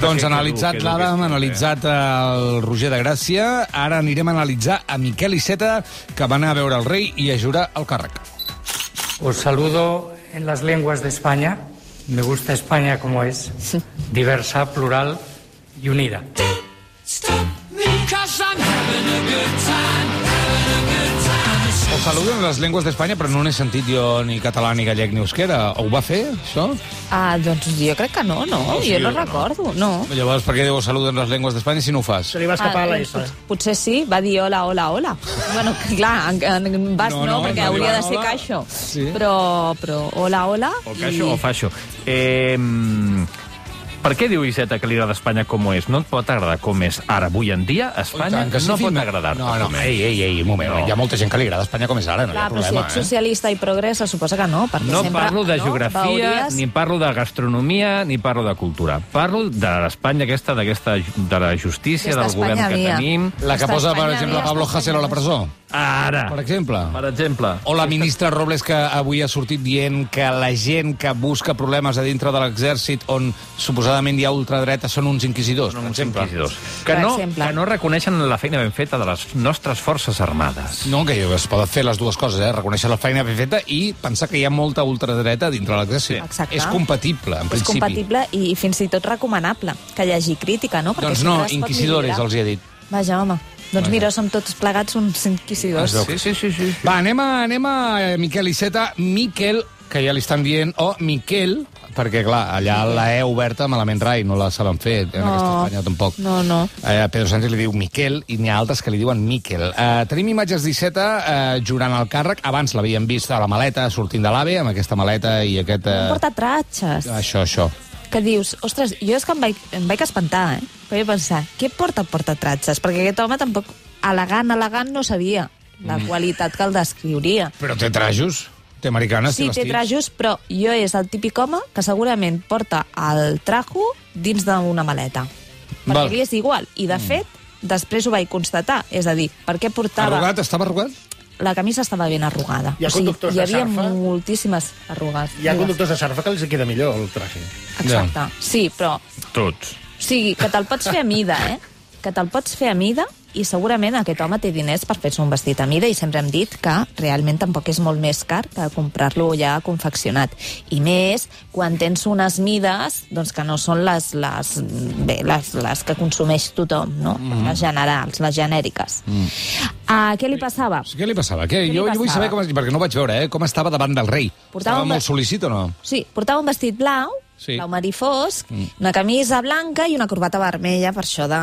Doncs analitzat l'Adam, que- analitzat el Roger de Gràcia, ara anirem a analitzar a Miquel Iceta, que va anar a veure el rei i a jurar el càrrec. Os saludo en las lenguas de España. Me gusta España como es, diversa, plural y unida. El saludo en les llengües d'Espanya, però no n'he sentit jo ni català, ni gallec, ni euskera. Ho va fer, això? Ah, doncs jo crec que no, no, No, sí, jo no no. recordo, no. Llavors, per què diu saludo en les llengües d'Espanya si no ho fas? Se li va escapar la doncs S. pot- potser sí, va dir hola, hola, hola. bueno, clar, en, en vas No, no, no, perquè no hauria de ser hola. caixo. Sí. Però, però hola, hola. O caixo o faixo. Eh, per què diu Iceta que li agrada Espanya com és? No et pot agradar com és ara, avui en dia, Espanya Tant que sí, no pot agradar-te No, no, com és. ei, ei, ei, un moment. No. Hi ha molta gent que li agrada Espanya com és ara, no Clar, hi ha però si problema, ets eh? socialista i progrés, se suposa que no, perquè No sempre... parlo de no, geografia, veuries- ni parlo de gastronomia, ni parlo de cultura. Parlo de l'Espanya aquesta, d'aquesta, de la justícia, Aquesta del govern Espanya que mia. tenim. La que posa, per exemple, Pablo Hasél a la presó, Ara, per exemple. per exemple. O la ministra Robles, que avui ha sortit dient que la gent que busca problemes a dintre de l'exèrcit on suposadament hi ha ultradreta són uns inquisidors, per uns exemple. inquisidors. Que no, que no reconeixen la feina ben feta de les nostres forces armades. No, que es poden fer les dues coses, eh? reconèixer la feina ben feta i pensar que hi ha molta ultradreta dintre de l'exèrcit. Exacte. És compatible, en És principi. compatible i fins i tot recomanable que hi hagi crítica, no? Perquè Doncs no, millorar. els hi he dit. Vaja, home. Doncs mira, som tots plegats uns inquisidors. Sí, sí, sí. sí. Va, anem a, anem a eh, Miquel Iceta. Miquel, que ja li estan dient, o Miquel, perquè, clar, allà la E oberta malament rai, no la saben fer, en No. aquesta Espanya tampoc. No, no. Eh, Pedro Sánchez li diu Miquel i n'hi ha altres que li diuen Miquel. Eh, tenim imatges d'Iceta eh, jurant el càrrec. Abans l'havíem vist a la maleta sortint de l'AVE, amb aquesta maleta i aquest... Eh... Eh, Porta tratxes. això, això. Que dius, ostres, jo és que em vaig, em vaig espantar, eh? Vaig pensar, què porta portatratges? Perquè aquest home tampoc, elegant, elegant, no sabia la Mm. qualitat que el descriuria. Però té trajos, té americanes, Sí, té trajos, però jo és el típic home que segurament porta el trajo dins d'una maleta. Perquè Val. Mm. li és igual. I, de fet, després ho vaig constatar. És a dir, per què portava... Arrugat, estava arrugat? La camisa estava ben arrugada. Hi ha o sigui, hi de havia Sarfa? moltíssimes arrugues. Hi ha conductors de surf que els queda millor el traje. Exacte. Sí, però Tots. O sigui, que te'l pots fer a mida, eh? Que te'l pots fer a mida i segurament aquest home té diners per fer-se un vestit a mida i sempre hem dit que realment tampoc és molt més car que comprar-lo ja confeccionat. I més quan tens unes mides doncs, que no són les, les, bé, les, les que consumeix tothom, no? Mhm. Les generals, les genèriques. Mm. Uh, què li passava? Què li passava? Què? Què li jo, jo vull passava? saber, com, perquè no vaig veure, eh? com estava davant del rei. Portava estava un molt sol·licit o no? Sí, portava un vestit blau, sí. blau marí fosc, mm. una camisa blanca i una corbata vermella, per això de...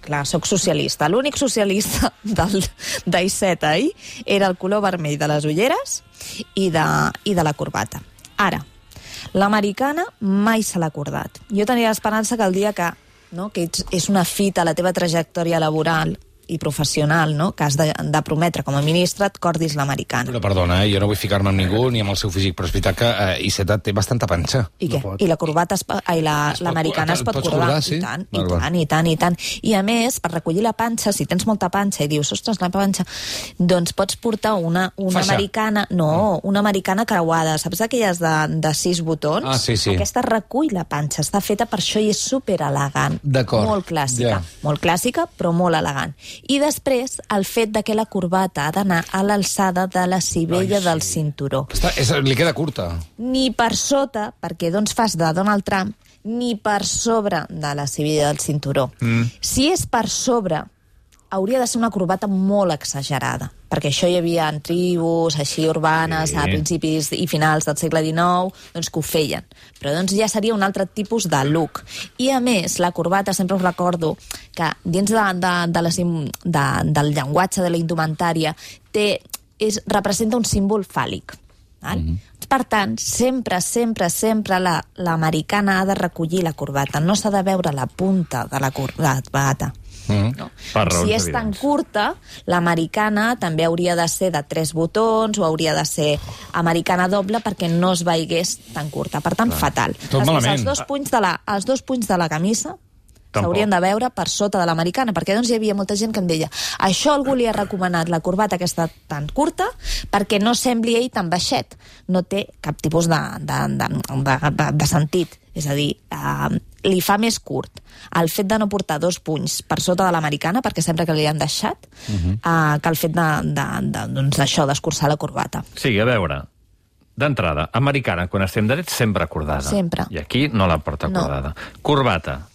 Clar, sóc socialista. L'únic socialista del d'Aiceta ahir era el color vermell de les ulleres i de, i de la corbata. Ara, l'americana mai se l'ha acordat. Jo tenia l'esperança que el dia que, no, que ets, és una fita a la teva trajectòria laboral i professional, no? que has de, de prometre com a ministre, et cordis l'americana. Però perdona, eh? jo no vull ficar-me amb ningú ni amb el seu físic, però és veritat que eh, Iceta té bastanta panxa. I què? pot. I la corbata, es, ai, la- Es pot- l'americana es pot cordar. cordar, sí? I tant, Val, i val. tant, i tant, i tant. I a més, per recollir la panxa, si tens molta panxa i dius, ostres, la panxa, doncs pots portar una, una Faixa. americana, no, una americana creuada, saps aquelles de, de sis botons? Ah, sí, sí. Aquesta recull la panxa, està feta per això i és super elegant. D'acord, Molt clàssica, ja. molt clàssica, però molt elegant. I després, el fet de que la corbata ha d'anar a l'alçada de la cibella Ai, sí. del cinturó Està, és, li queda curta. ni per sota, perquè doncs fas de Donald Trump, ni per sobre de la civilla del cinturó. Mm. Si és per sobre, hauria de ser una corbata molt exagerada, perquè això hi havia en tribus així urbanes Sí. a principis i finals del segle XIX, doncs que ho feien. Però doncs ja seria un altre tipus de look. I a més, la corbata, sempre us recordo que dins de, de, de les, de, del llenguatge de la indumentària té, és, representa un símbol fàl·lic. Val? Mm -hmm. Per tant, sempre, sempre, sempre la- l'americana ha de recollir la corbata. No s'ha de veure la punta de la corbata. Mm. No. Per raons si és tan evidents. curta, l'americana també hauria de ser de tres botons o hauria de ser americana doble perquè no es veigués tan curta. Per tant, fatal. Tot Després, malament. Els dos, punys de la, els dos punys de la camisa. S'haurien de veure per sota de l'americana, perquè doncs hi havia molta gent que em deia això algú li ha recomanat la corbata aquesta tan curta perquè no sembli ell tan baixet. No té cap tipus de, de, de, de, de, de sentit. És a dir, eh, li fa més curt el fet de no portar dos punys per sota de l'americana, perquè sempre que li han deixat, uh -huh. eh, que el fet de, de, de, doncs, d'això, d'escurçar la corbata. Sí, a veure, d'entrada, americana, quan estem drets, sempre acordada. Sempre. I aquí no la porta No. acordada. Corbata,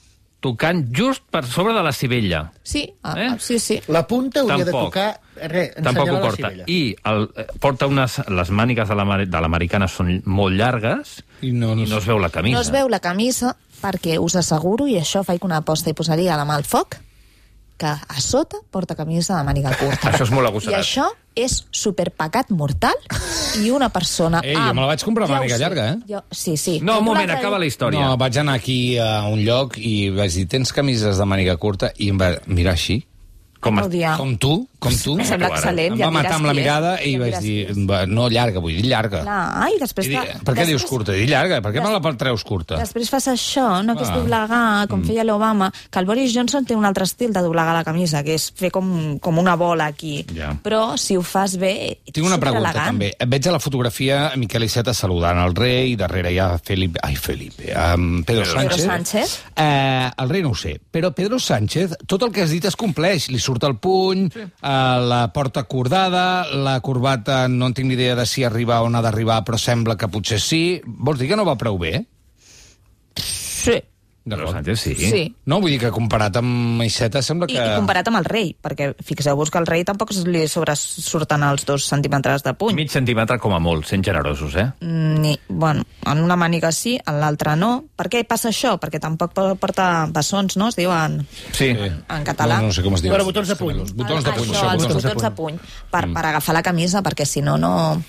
tocant just per sobre de la civella. Sí, eh? Eh? sí, sí. La punta hauria Tampoc. de tocar... Re, Tampoc ho porta. I el, eh, porta unes... Les mànigues de l'americana són molt llargues I no- no i no es veu la camisa. No es veu la camisa perquè us asseguro, i això faig una aposta i posaria la mà al foc, que a sota porta camisa de màniga curta. Això és molt I agosarat. això és superpecat mortal i una persona... Ei, jo amb- me la vaig comprar Ja màniga llarga, eh? Jo, sí, sí. No, Jo un moment, acaba la història. No, vaig anar aquí a un lloc i vaig dir, tens camises de màniga curta? I em va mirar així, Com com tu, com tu. Em sembla excel·lent. Em ja va matar mires amb la qui és. mirada i Ja vaig dir, va, no llarga, vull dir llarga. Clar, i després... I per què dius després- curta? Dic llarga, per què me la treus curta? Després fas això, no que és Ah. doblegar, com feia l'Obama, que el Boris Johnson té un altre estil de doblegar la camisa, que és fer com, com una bola aquí. Ja. Però si ho fas bé, Tinc una pregunta, superelegant. també. Veig a la fotografia Miquel Iceta saludant el rei, i darrere hi ha Felipe... Ai, Felipe. Um, Pedro, Pedro Sánchez. Sánchez. Eh, el rei no ho sé, però Pedro Sánchez, tot el que has dit es compleix. Li surt el puny, sí. eh, la porta cordada, la corbata no en tinc ni idea de si arriba on ha d'arribar, però sembla que potser sí. Vols dir que no va prou bé? Sí. Pedro Sánchez, sí. Sí. No, vull dir que comparat amb Iceta sembla I, que... I comparat amb el rei, perquè fixeu-vos que el rei tampoc li sobresurten els dos centímetres de puny. Mig centímetre com a molt, sent generosos, eh? Mm, Ni, bueno, en una màniga sí, en l'altra no. Per què passa això? Perquè tampoc po- porta bessons, no? Es diuen Sí. en català. No, no sé com es diu. Bueno, botons de puny. Els botons de puny. Això, això, els botons de botons de puny, per, per agafar la camisa, perquè si no, no...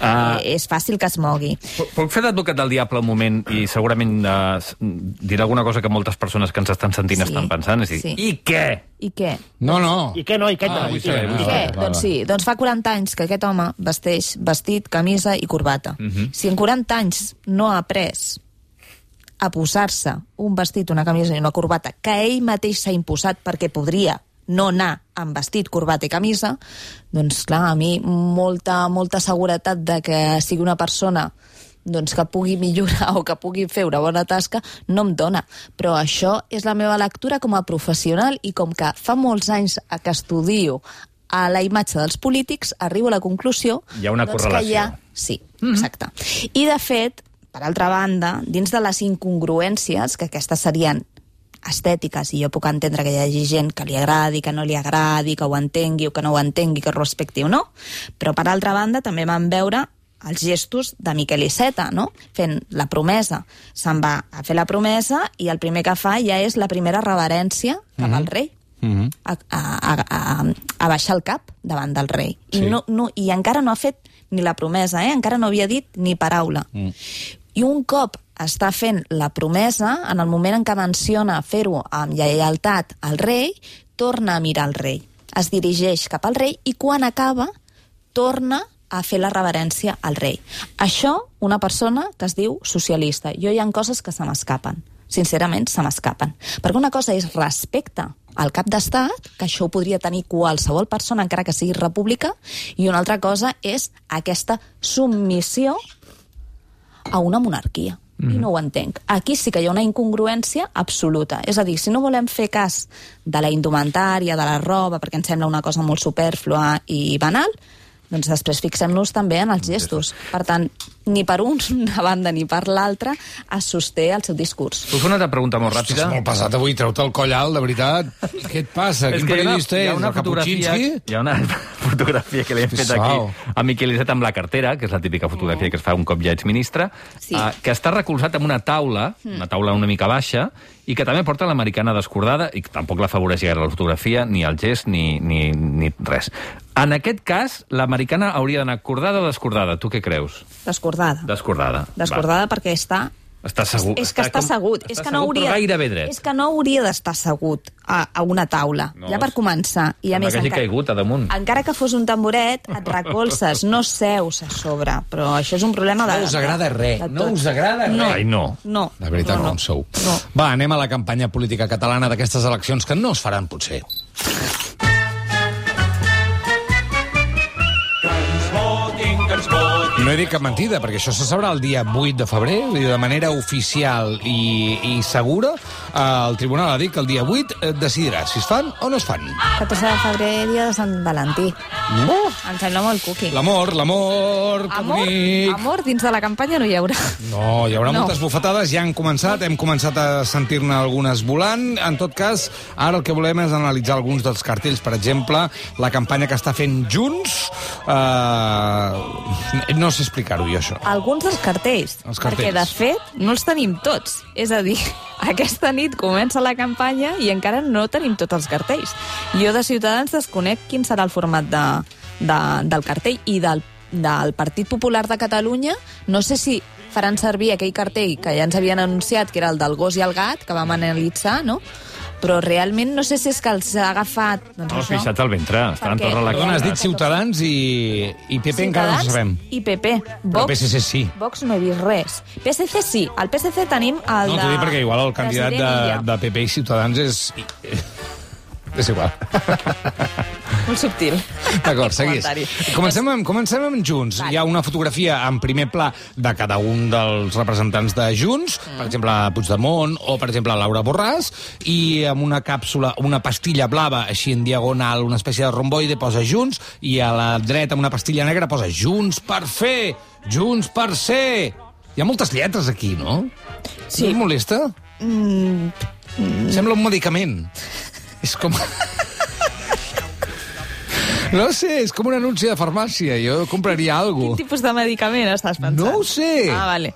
Eh, és fàcil que es mogui. Puc- fer d'advocat del diable un moment i segurament eh, s- diré alguna cosa que moltes persones que ens estan sentint Sí. estan pensant? És dir, Sí. i què? I què? No, no. I què no? I què Ah, no? I què? vull I què? va, va. doncs sí, doncs fa 40 anys que aquest home vesteix vestit, camisa i corbata. Mhm. Si en 40 anys no ha après a posar-se un vestit, una camisa i una corbata que ell mateix s'ha imposat perquè podria no anar amb vestit, corbata i camisa, doncs clar, a mi molta, molta seguretat de que sigui una persona doncs, que pugui millorar o que pugui fer una bona tasca, no em dona. Però això és la meva lectura com a professional i com que fa molts anys que estudio a la imatge dels polítics, arribo a la conclusió Hi ha una doncs, correlació. que hi ha... Sí, exacte. I, de fet, per altra banda, dins de les incongruències, que aquestes serien estètiques, i jo puc entendre que hi hagi gent que li agradi, que no li agradi, que ho entengui o que no ho entengui, que ho respecti o no, però per altra banda també van veure els gestos de Miquel Iceta, no? fent la promesa. Se'n va a fer la promesa i el primer que fa ja és la primera reverència cap al rei. Mhm. A, a, a, a, a baixar el cap davant del rei. I, Sí. no, no, I encara no ha fet ni la promesa, eh? encara no havia dit ni paraula. Mm. I un cop està fent la promesa, en el moment en què menciona fer-ho amb lleialtat al rei, torna a mirar al rei. Es dirigeix cap al rei i quan acaba torna a fer la reverència al rei. Això, una persona que es diu socialista. Jo hi ha coses que se m'escapen. Sincerament, se m'escapen. Perquè una cosa és respecte al cap d'estat, que això ho podria tenir qualsevol persona, encara que sigui república, i una altra cosa és aquesta submissió a una monarquia. Mm. I no ho entenc. Aquí sí que hi ha una incongruència absoluta. És a dir, si no volem fer cas de la indumentària, de la roba, perquè ens sembla una cosa molt superflua i banal, doncs després fixem-nos també en els gestos. Per tant, ni per una banda ni per l'altra es sosté el seu discurs. Puc fer una altra pregunta molt Ostres, ràpida? molt pesat avui, treu-te el coll alt, de veritat. Què et passa? Quin periodista hi ha és? una fotografia, hi ha una fotografia que li hem fet aquí a Miquel Iceta amb la cartera, que és la típica fotografia que es fa un cop ja ets ministre, Sí. eh, que està recolzat en una taula, una taula una mica baixa, i que també porta l'americana descordada, i que tampoc la favoreix gaire la fotografia, ni el gest, ni, ni, ni res. En aquest cas, l'americana hauria d'anar cordada o descordada? Tu què creus? Descordada. Descordada. Descordada perquè està Està segur. És que està com- assegut. És està que no hauria, gairebé dret. És que no hauria d'estar assegut a, a una taula, No, ja per començar. I a més, que hagi encara, caigut a damunt. encara que fos un tamboret, et recolzes, no seus a sobre. Però això és un problema de... No us agrada res, no tot. us agrada res. No. Ai, no. No. De veritat, no, no, sou. No. Va, anem a la campanya política catalana d'aquestes eleccions que no es faran, potser. No he dit cap mentida, perquè això se sabrà el dia 8 de febrer, de manera oficial i, i segura. Eh, el tribunal ha dit que el dia 8 eh, decidirà si es fan o no es fan. 14 de febrer, dia de Sant Valentí. Oh, Em sembla molt cuqui. L'amor, l'amor, que Amor, bonic. amor dins de la campanya no hi haurà. No, hi haurà No. moltes bufetades, ja han començat, hem començat a sentir-ne algunes volant. En tot cas, ara el que volem és analitzar alguns dels cartells, per exemple, la campanya que està fent Junts. Uh, no sé explicar-ho jo, això. Alguns dels cartells, Els cartells. perquè de fet no els tenim tots. És a dir, aquesta nit comença la campanya i encara no tenim tots els cartells. Jo de Ciutadans desconec quin serà el format de, de, del cartell i del, del Partit Popular de Catalunya no sé si faran servir aquell cartell que ja ens havien anunciat, que era el del gos i el gat, que vam analitzar, no? Però realment no sé si és que els ha agafat... Doncs No, els això. fixats al ventre. Perquè- tots Perdona, has relaxats. dit Ciutadans i, i PP encara no sabem. i PP. Però Vox, PSC sí. Vox no he vist res. PSC sí. Al PSC tenim el No, de... t'ho dic perquè igual el candidat de, de PP i Ciutadans és... És igual. Molt subtil. D'acord, seguís. Comencem amb, comencem amb Junts. Vale. Hi ha una fotografia en primer pla de cada un dels representants de Junts, Mm. per exemple, Puigdemont o, per exemple, Laura Borràs, i amb una càpsula, una pastilla blava, així en diagonal, una espècie de romboide, posa Junts, i a la dreta, amb una pastilla negra, posa Junts per fer, Junts per ser. Hi ha moltes lletres aquí, no? Sí. No molesta? Mm. Sembla un medicament. És com... No sé, és com un anunci de farmàcia. Jo compraria Quin alguna tipus de medicament estàs pensant? No ho sé. Ah, vale.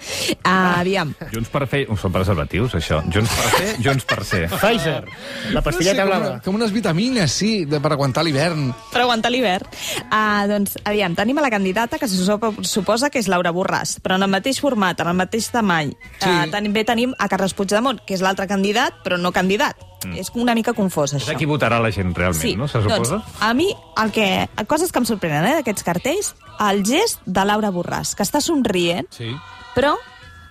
Ah, aviam. Junts per fer... Són preservatius, això. Junts per fer, Junts per ser. Pfizer, la No sé, pastilleta com, blava. una, com unes vitamines, sí, de, per aguantar l'hivern. Per aguantar l'hivern. Ah, doncs, aviam, tenim a la candidata que se supo- suposa que és Laura Borràs, però en el mateix format, en el mateix tamany. Sí. Ah, també tenim a Carles Puigdemont, que és l'altre candidat, però no candidat. Mm. És una mica confós, És això. aquí votarà la gent realment, no? Se suposa? Doncs, a mi, el que, coses que em sorprenen eh, d'aquests cartells, el gest de Laura Borràs, que està somrient, Sí. però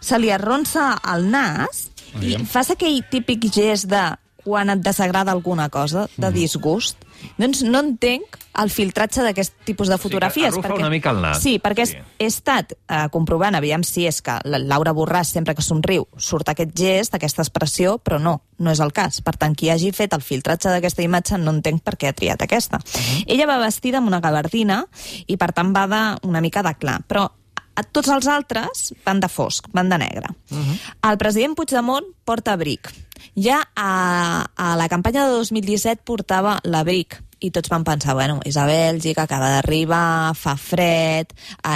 se li arronsa el nas i fas aquell típic gest de quan et desagrada alguna cosa, de disgust. Doncs no entenc el filtratge d'aquest tipus de fotografies. arrufa una mica el nas. Sí, perquè Sí. he estat eh, comprovant, aviam si és que la Laura Borràs, sempre que somriu, surt aquest gest, aquesta expressió, però no, no és el cas. Per tant, qui hagi fet el filtratge d'aquesta imatge no entenc per què ha triat aquesta. Ella va vestida amb una gabardina i, per tant, va de, una mica de clar. Però a tots els altres van de fosc, van de negre. El president Puigdemont porta abric. Ja a, a la campanya de 2017 portava l'abric i tots van pensar, bueno, és a Bèlgica, acaba d'arribar, fa fred,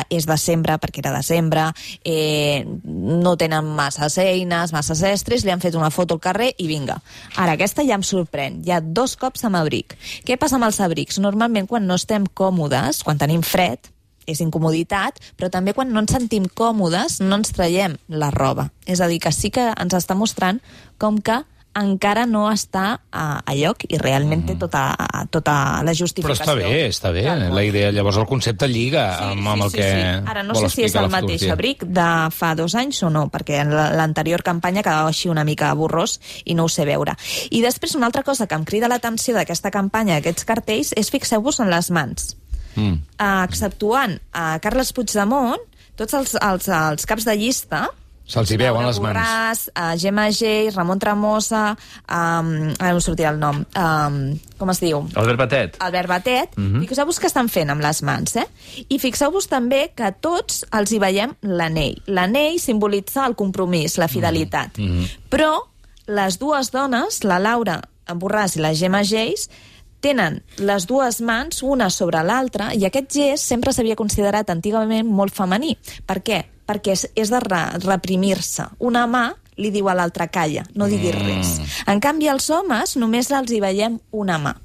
és desembre perquè era desembre, eh, no tenen masses eines, masses estris, li han fet una foto al carrer i vinga. Ara, aquesta ja em sorprèn. Hi ha dos cops amb abric. Què passa amb els abrics? Normalment, quan no estem còmodes, quan tenim fred, és incomoditat, però també quan no ens sentim còmodes no ens traiem la roba. És a dir, que sí que ens està mostrant com que encara no està a, a lloc i realment té tota, tota la Però justificació. està bé, està bé. La idea, llavors el concepte lliga amb, amb el que Ara no sé si és el mateix abric de fa dos anys o no, perquè en la- l'anterior campanya quedava així una mica borrós i no ho sé veure. I després una altra cosa que em crida l'atenció d'aquesta campanya, d'aquests cartells, és fixeu-vos en les mans. Mm. Uh, exceptuant a Carles Puigdemont, tots els, els, els caps de llista Se'ls hi veuen les mans. Borràs, uh, Gemma Gell, Ramon Tremosa, um, ara no em sortirà el nom, um, com es diu? Albert Batet. Albert Batet, mm -hmm. fixeu-vos què estan fent amb les mans, eh? I fixeu-vos també que tots els hi veiem l'anell. L'anell simbolitza el compromís, la fidelitat. Mm -hmm. Però les dues dones, la Laura Borràs i la Gemma Geis, tenen les dues mans una sobre l'altra i aquest gest sempre s'havia considerat antigament molt femení. Per què? Perquè és, és de re, reprimir-se. Una mà li diu a l'altra calla, no diguis res. En canvi, als homes només els hi veiem una mà,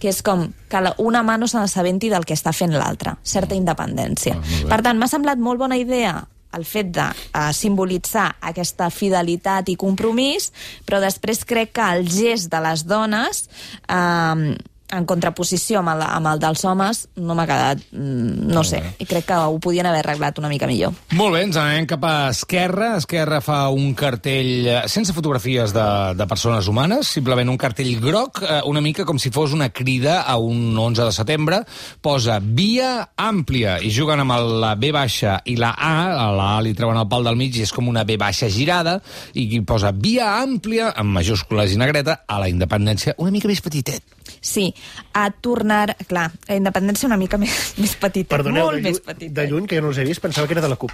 que és com que la, una mà no se n'assabenti del que està fent l'altra, certa independència. Per tant, m'ha semblat molt bona idea el fet de uh, simbolitzar aquesta fidelitat i compromís, però després crec que el gest de les dones... Uh, en contraposició amb el, amb el dels homes, no m'ha quedat... mm, No sé, i crec que ho podien haver arreglat una mica millor. Molt bé, ens anem cap a Esquerra. Esquerra fa un cartell eh, sense fotografies de, de persones humanes, simplement un cartell groc, eh, una mica com si fos una crida a un 11 de setembre. Posa via àmplia i juguen amb la B baixa i la A, a la A li treuen el pal del mig i és com una B baixa girada, i posa via àmplia, amb majúscules i negreta, a la independència una mica més petitet. Sí, a tornar... Clar, la independència una mica més, més petita, Perdoneu, molt de, més lluny, petita. de lluny, que jo no els he vist, pensava que era de la CUP.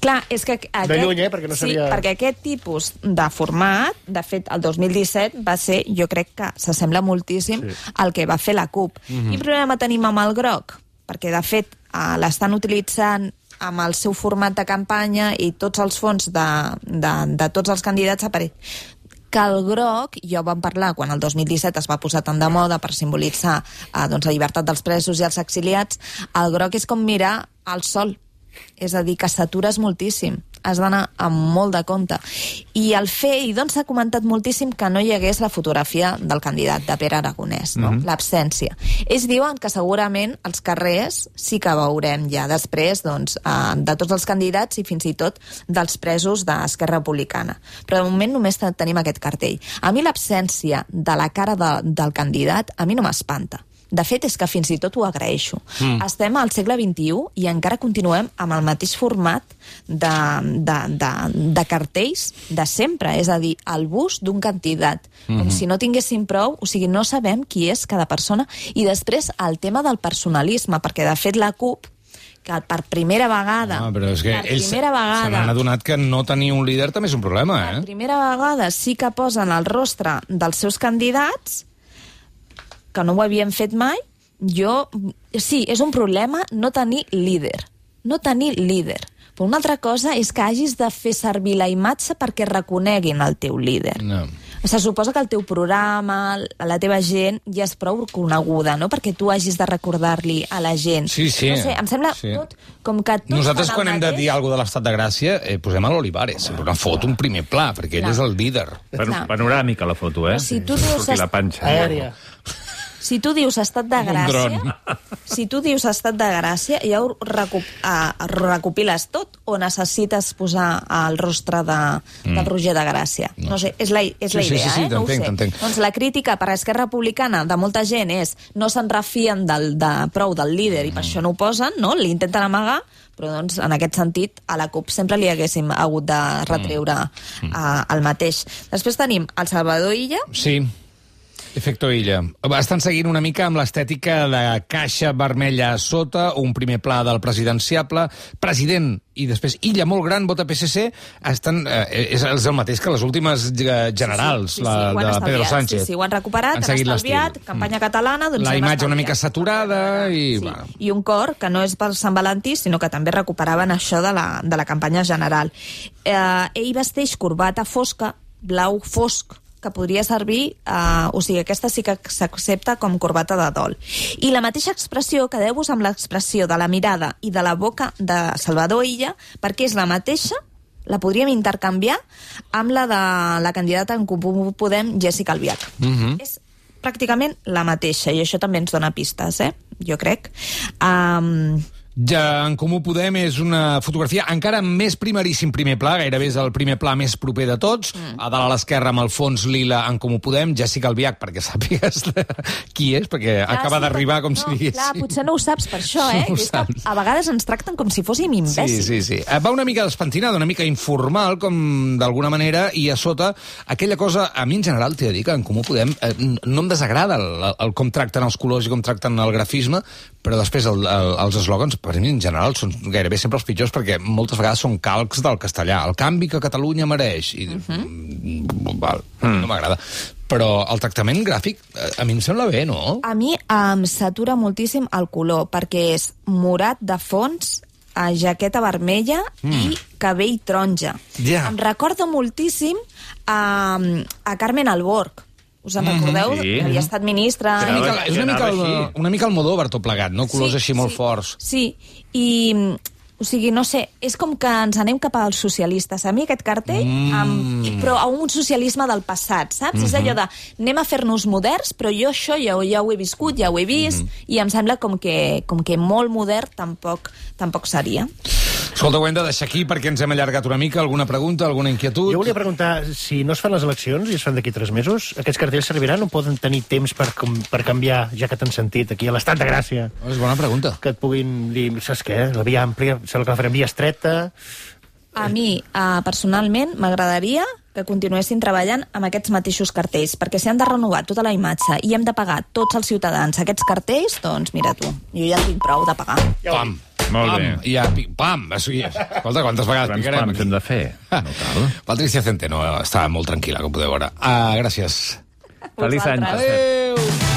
Clar, és que... Aquest, lluny, eh, perquè no sabia- Sí, perquè aquest tipus de format, de fet, el 2017 va ser, jo crec que s'assembla moltíssim Sí. al que va fer la CUP. Mm -hmm. Quin problema tenim amb el groc? Perquè, de fet, eh, l'estan utilitzant amb el seu format de campanya i tots els fons de, de, de tots els candidats apareix que el groc, jo vam parlar quan el 2017 es va posar tan de moda per simbolitzar eh, doncs, la llibertat dels presos i els exiliats, el groc és com mirar el sol. És a dir, que satures moltíssim. Has d'anar amb molt de compte. I el fer, i doncs s'ha comentat moltíssim que no hi hagués la fotografia del candidat, de Pere Aragonès, no? Mm -hmm. l'absència. Ells diuen que segurament als carrers sí que veurem ja després doncs, eh, de tots els candidats i fins i tot dels presos d'Esquerra Republicana. Però de moment només te- tenim aquest cartell. A mi l'absència de la cara de, del candidat a mi no m'espanta. De fet, és que fins i tot ho agraeixo. Mm. Estem al segle XXI i encara continuem amb el mateix format de, de, de, de cartells de sempre, és a dir, el bus d'un candidat. Mm -hmm. Com si no tinguéssim prou, o sigui, no sabem qui és cada persona. I després el tema del personalisme, perquè de fet la CUP que per primera vegada... Ah, però és que per ells se primera n'han vegada, adonat que no tenir un líder també és un problema, per eh? primera vegada sí que posen el rostre dels seus candidats, que no ho havien fet mai, jo... Sí, és un problema no tenir líder. No tenir líder. Però una altra cosa és que hagis de fer servir la imatge perquè reconeguin el teu líder. No. Se suposa que el teu programa, la teva gent, ja és prou coneguda, no? Perquè tu hagis de recordar-li a la gent. Sí, sí. No sé, em sembla Sí. tot com que tots Nosaltres, quan hem de dir alguna de l'estat de Gràcia, eh, posem a l'Olivares. Una foto, un primer pla, perquè ell és el líder. Clar. panoràmica, la foto, eh? Però si tu dius Surti la panxa. Aèria. Si tu dius estat de gràcia, si tu dius estat de gràcia, ja ho recup, uh, recopiles tot o necessites posar el rostre de, mm. del Roger de Gràcia? No, no sé, és la, és Sí, la sí, idea, sí, sí, eh? No ho sé. Doncs la crítica per a Esquerra Republicana de molta gent és no se'n refien del, de, prou del líder i per això no ho posen, no? L'intenten amagar, però doncs, en aquest sentit a la CUP sempre li haguéssim hagut de retreure mm. uh, el mateix. Després tenim el Salvador Illa, Sí. Efecto Illa. Estan seguint una mica amb l'estètica de caixa vermella a sota, un primer pla del presidenciable, president i després Illa molt gran, vota PSC, estan, eh, és, és el mateix que les últimes eh, generals, Sí, sí, la ho han de Pedro estalviat, Sánchez. Sí, sí, ho han recuperat, han, seguit estalviat, campanya catalana... Doncs La han imatge una mica saturada i... Sí. Bueno. I un cor que no és per Sant Valentí, sinó que també recuperaven això de la, de la campanya general. Eh, ell vesteix corbata fosca, blau fosc, que podria servir, eh, o sigui, aquesta sí que s'accepta com corbata de dol. I la mateixa expressió, quedeu-vos amb l'expressió de la mirada i de la boca de Salvador Illa, perquè és la mateixa la podríem intercanviar amb la de la candidata en Comú Podem, Jessica Albiach. Mhm. És pràcticament la mateixa, i això també ens dona pistes, eh? jo crec. Um, Ja en Comú Podem és una fotografia encara més primeríssim primer pla, gairebé és el primer pla més proper de tots. Mm. A dalt a l'esquerra amb el fons lila en Comú Podem, Jessica Albiach, perquè sàpigues de... qui és, perquè clar, acaba sí, d'arribar com no, si diguéssim. Clar, potser no ho saps per això, eh? No Que a vegades ens tracten com si fóssim Sí, imbècils. sí, sí. Eh, Va una mica despentinada, una mica informal, com d'alguna manera, i a sota, aquella cosa, a mi en general t'he de dir que en Comú Podem eh, no em desagrada el, el, com tracten els colors i com tracten el grafisme, però després el, el, els eslògans, per mi en general, són gairebé sempre els pitjors perquè moltes vegades són calcs del castellà. El canvi que Catalunya mereix. I, uh -huh. val, no m'agrada. Però el tractament gràfic eh, a mi em sembla bé, no? A mi em satura moltíssim el color, perquè és morat de fons, a jaqueta vermella mm. i cabell taronja. Ja. Em recorda moltíssim a, a Carmen Alborg. Us en recordeu? Sí. Que havia estat ministra... És una mica, és una mica, el, una mica el Modóvar tot plegat, no? Colors així molt sí, forts. Sí, i, O sigui, no sé, és com que ens anem cap als socialistes. A mi aquest cartell, mm. amb, però a un socialisme del passat, saps? Mm -hmm. És allò de, anem a fer-nos moderns, però jo això ja, ja ho he viscut, ja ho he vist, mm -hmm. i em sembla com que, com que molt modern tampoc, tampoc seria. Escolta, ho hem de deixar aquí perquè ens hem allargat una mica. Alguna pregunta, alguna inquietud? Jo volia preguntar, si no es fan les eleccions i es fan d'aquí tres mesos, aquests cartells serviran o poden tenir temps per, com, per canviar, ja que t'han sentit aquí a l'Estat de Gràcia? És bona pregunta. Que et puguin dir, saps què, la via àmplia, sembla que la farem via estreta... A mi, uh, personalment, m'agradaria que continuessin treballant amb aquests mateixos cartells, perquè si han de renovar tota la imatge i hem de pagar tots els ciutadans aquests cartells, doncs mira tu, jo ja en tinc prou de pagar. Pam. Molt pam. bé. I ja, pi- pam. O sigui, escolta, quantes vegades Quants picarem pams hem de fer? No cal. Patricia Centeno està molt tranquil·la, com podeu veure. Uh, gràcies. Feliç any. Adéu.